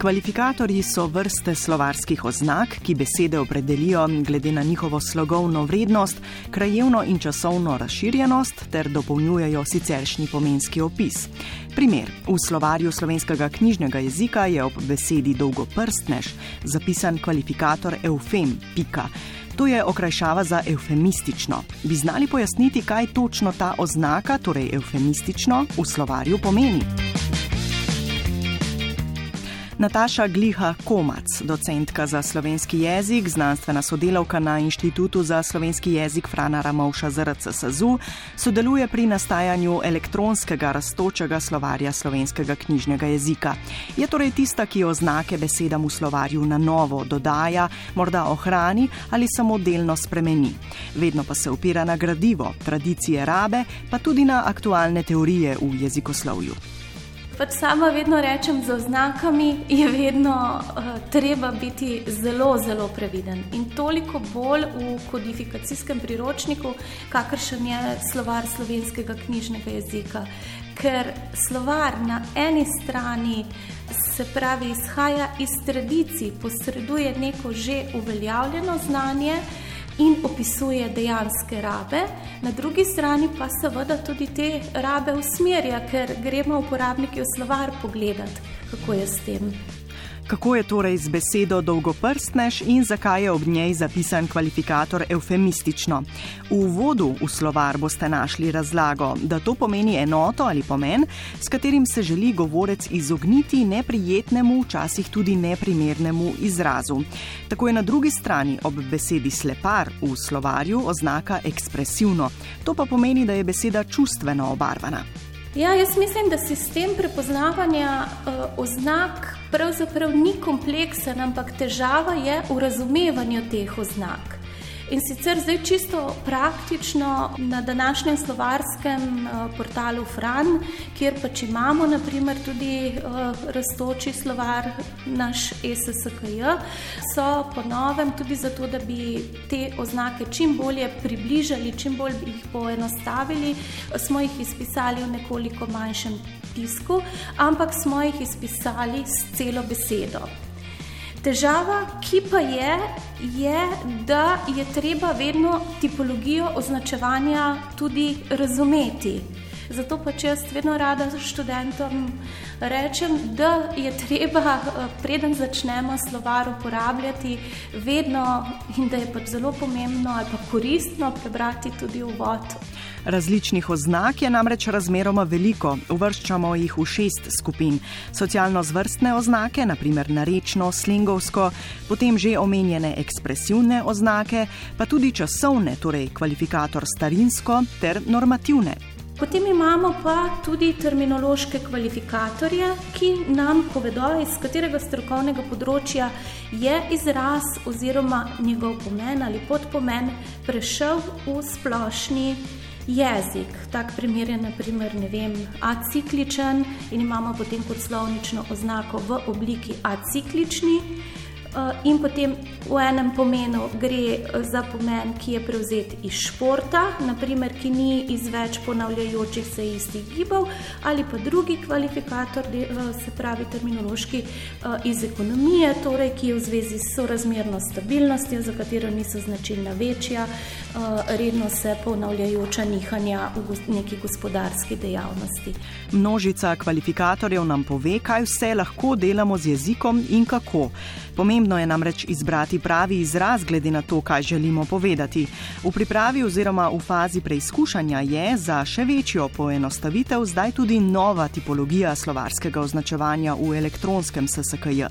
Kvalifikatorji so vrste slovarskih oznak, ki besede opredelijo glede na njihovo slogovno vrednost, krajevno in časovno razširjenost ter dopolnjujejo siceršnji pomenski opis. Primer. V slovarju slovenskega knjižnega jezika je ob besedi dolgoprstnež zapisan kvalifikator eufem, pika. To je okrajšava za eufemistično. Bi znali pojasniti, kaj točno ta oznaka, torej eufemistično, v slovarju pomeni? Nataša Gliha Komac, docentka za slovenski jezik, znanstvena sodelavka na Inštitutu za slovenski jezik Frana Ramovša ZRC SAZU, sodeluje pri nastajanju elektronskega rastočega slovarja slovenskega knjižnega jezika. Je torej tista, ki oznake besedam v slovarju na novo dodaja, morda ohrani ali samo delno spremeni. Vedno pa se opira na gradivo, tradicije rabe, pa tudi na aktualne teorije v jezikoslovju pač sama vedno rečem, z oznakami je vedno uh, treba biti zelo, zelo previden. In toliko bolj v kodifikacijskem priročniku, kakršen je slovar slovenskega knjižnega jezika. Ker slovar na eni strani se pravi izhaja iz tradicij, posreduje neko že uveljavljeno znanje in opisuje dejanske rabe, na drugi strani pa seveda tudi te rabe usmerja, ker gremo uporabniki v slovar pogledati, kako je s tem. Kako je torej z besedo dolgoprstnež in zakaj je ob njej zapisan kvalifikator eufemistično? V uvodu v slovar boste našli razlago, da to pomeni enoto ali pomen, s katerim se želi govorec izogniti neprijetnemu, včasih tudi neprimernemu izrazu. Tako je na drugi strani ob besedi slepar v slovarju oznaka ekspresivno. To pa pomeni, da je beseda čustveno obarvana. Ja, jaz mislim, da sistem prepoznavanja uh, oznak pravzaprav ni kompleksen, ampak težava je v razumevanju teh oznak. In sicer zdaj čisto praktično na današnjem slovarskem eh, portalu Fran, kjer pač imamo naprimer tudi uh, raztoči slovar, naš SSKJ, so po novem tudi zato, da bi te oznake čim bolje približali, čim bolj jih poenostavili, smo jih izpisali v nekoliko manjšem pisku, ampak smo jih izpisali s celo besedo. Težava, ki pa je, je, da je treba vedno tipologijo označevanja tudi razumeti. Zato pa če jaz vedno rada študentom rečem, da je treba, eh, preden začnemo slovar uporabljati, vedno in da je pač zelo pomembno ali pa koristno prebrati tudi uvod. Različnih oznak je namreč razmeroma veliko, uvrščamo jih v šest skupin. Socialno zvrstne oznake, naprimer narečno, slingovsko, potem že omenjene ekspresivne oznake, pa tudi časovne, torej kvalifikator starinsko ter normativne. Potem imamo pa tudi terminološke kvalifikatorje, ki nam povedo, iz katerega strokovnega področja je izraz oziroma njegov pomen ali podpomen prešel v splošni jezik. Tak primer je naprimer, ne vem, acikličen in imamo potem kot slovnično oznako v obliki aciklični. Eh, in potem v enem pomenu gre eh, za pomen, ki je prevzet iz športa, naprimer, ki ni iz več ponavljajočih se istih gibov, ali pa drugi kvalifikator, eh, se pravi terminološki iz ekonomije, torej, ki je v zvezi s sorazmerno stabilnostjo, za katero niso značilna večja, redno se ponavljajoča nihanja v neki gospodarski dejavnosti. Množica kvalifikatorjev nam pove, kaj vse lahko delamo z jezikom in kako. Pomembno je namreč izbrati pravi izraz, glede na to, kaj želimo povedati. V pripravi oziroma v fazi preizkušanja je za še večjo poenostavitev zdaj tudi nova tipologija slovarskega označevanja v elektronskem SSKJ.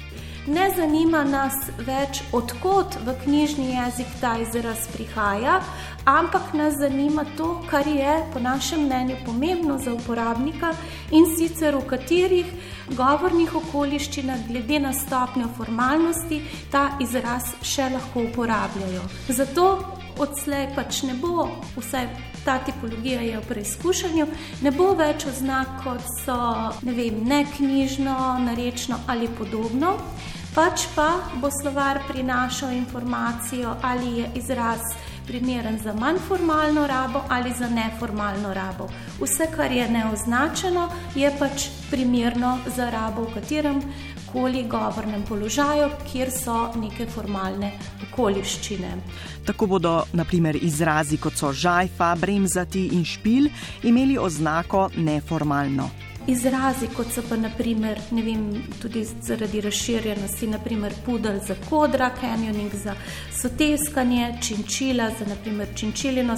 Ne zanima nas več, odkot v knjižni jezik ta izraz prihaja, ampak nas zanima to, kar je po našem mnenju pomembno za uporabnika in sicer v katerih govornih okoliščinah, glede na stopnjo formalnosti, ta izraz še lahko uporabljajo. Zato odslej pač ne bo, vsaj ta tipologija je v preizkušanju, ne bo več oznak kot so ne vem, neknjižno, narečno ali podobno pač pa bo slovar prinašal informacijo, ali je izraz primeren za manj formalno rabo ali za neformalno rabo. Vse, kar je neoznačeno, je pač primerno za rabo v katerem koli govornem položaju, kjer so neke formalne okoliščine. Tako bodo naprimer izrazi kot so žajfa, bremzati in špil imeli oznako neformalno. Izrazi, kot so pa naprimer, ne vem, tudi zaradi razširjenosti, naprimer pudel za kodra, canyoning za soteskanje, činčila za naprimer činčilino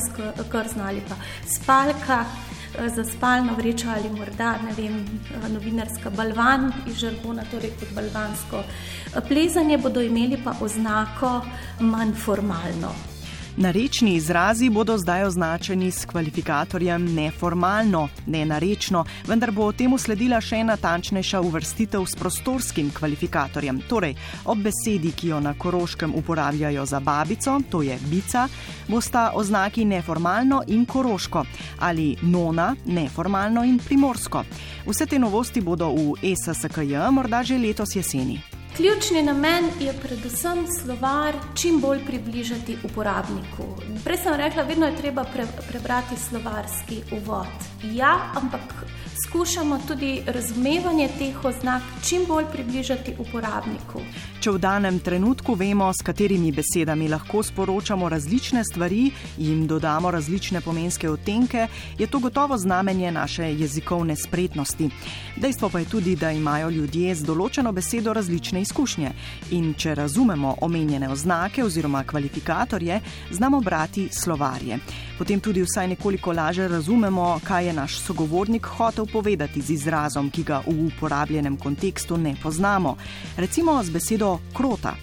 krzno ali pa spalka eh, za spalno vrečo ali morda, ne vem, eh, novinarska balvan iz žargona, torej kot balvansko eh, plezanje, bodo imeli pa oznako manj formalno. Narečni izrazi bodo zdaj označeni s kvalifikatorjem neformalno, ne narečno, vendar bo temu sledila še natančnejša uvrstitev s prostorskim kvalifikatorjem. Torej, ob besedi, ki jo na koroškem uporabljajo za babico, to je bica, bosta oznaki neformalno in koroško ali nona, neformalno in primorsko. Vse te novosti bodo v ESSKJ morda že letos jeseni. Ključni namen je predvsem slovar čim bolj približati uporabniku. Prej sem rekla, vedno je treba pre, prebrati slovarski uvod. Ja, ampak skušamo tudi razumevanje teh oznak čim bolj približati uporabniku. Če v danem trenutku vemo, s katerimi besedami lahko sporočamo različne stvari jim dodamo različne pomenske odtenke, je to gotovo znamenje naše jezikovne spretnosti. Dejstvo pa je tudi, da imajo ljudje z določeno besedo različne izkušnje in če razumemo omenjene oznake oziroma kvalifikatorje, znamo brati slovarje. Potem tudi vsaj nekoliko lažje razumemo, kaj je naš sogovornik hotel povedati z izrazom, ki ga v uporabljenem kontekstu ne poznamo. Recimo z besedo krota.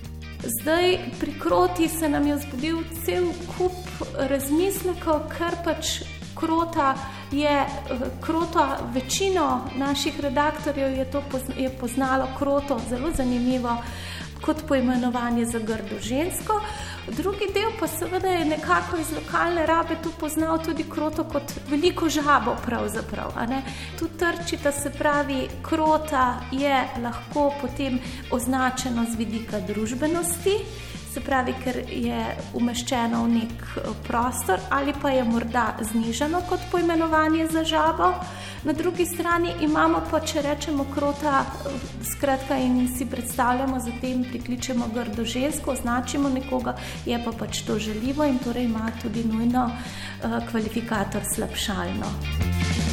Zdaj pri kroti se nam je zgodil cel kup razmislekov, kar pač krota je. Krota, večino naših redaktorjev je to je poznalo kroto, zelo zanimivo kot poimenovanje za grdo žensko. Drugi del pa seveda je nekako iz lokalne rabe tu poznal tudi kroto kot veliko žabo pravzaprav. Tu trčita se pravi, krota je lahko potem označeno z vidika družbenosti, se pravi, ker je umeščeno v nek eh, prostor ali pa je morda znižano kot poimenovanje za žabo. Na drugi strani imamo pa, če rečemo krota, skratka in si predstavljamo, zatem prikličemo grdo žensko, označimo nekoga, je pa pač to želivo in torej ima tudi nujno uh, kvalifikator slabšalno.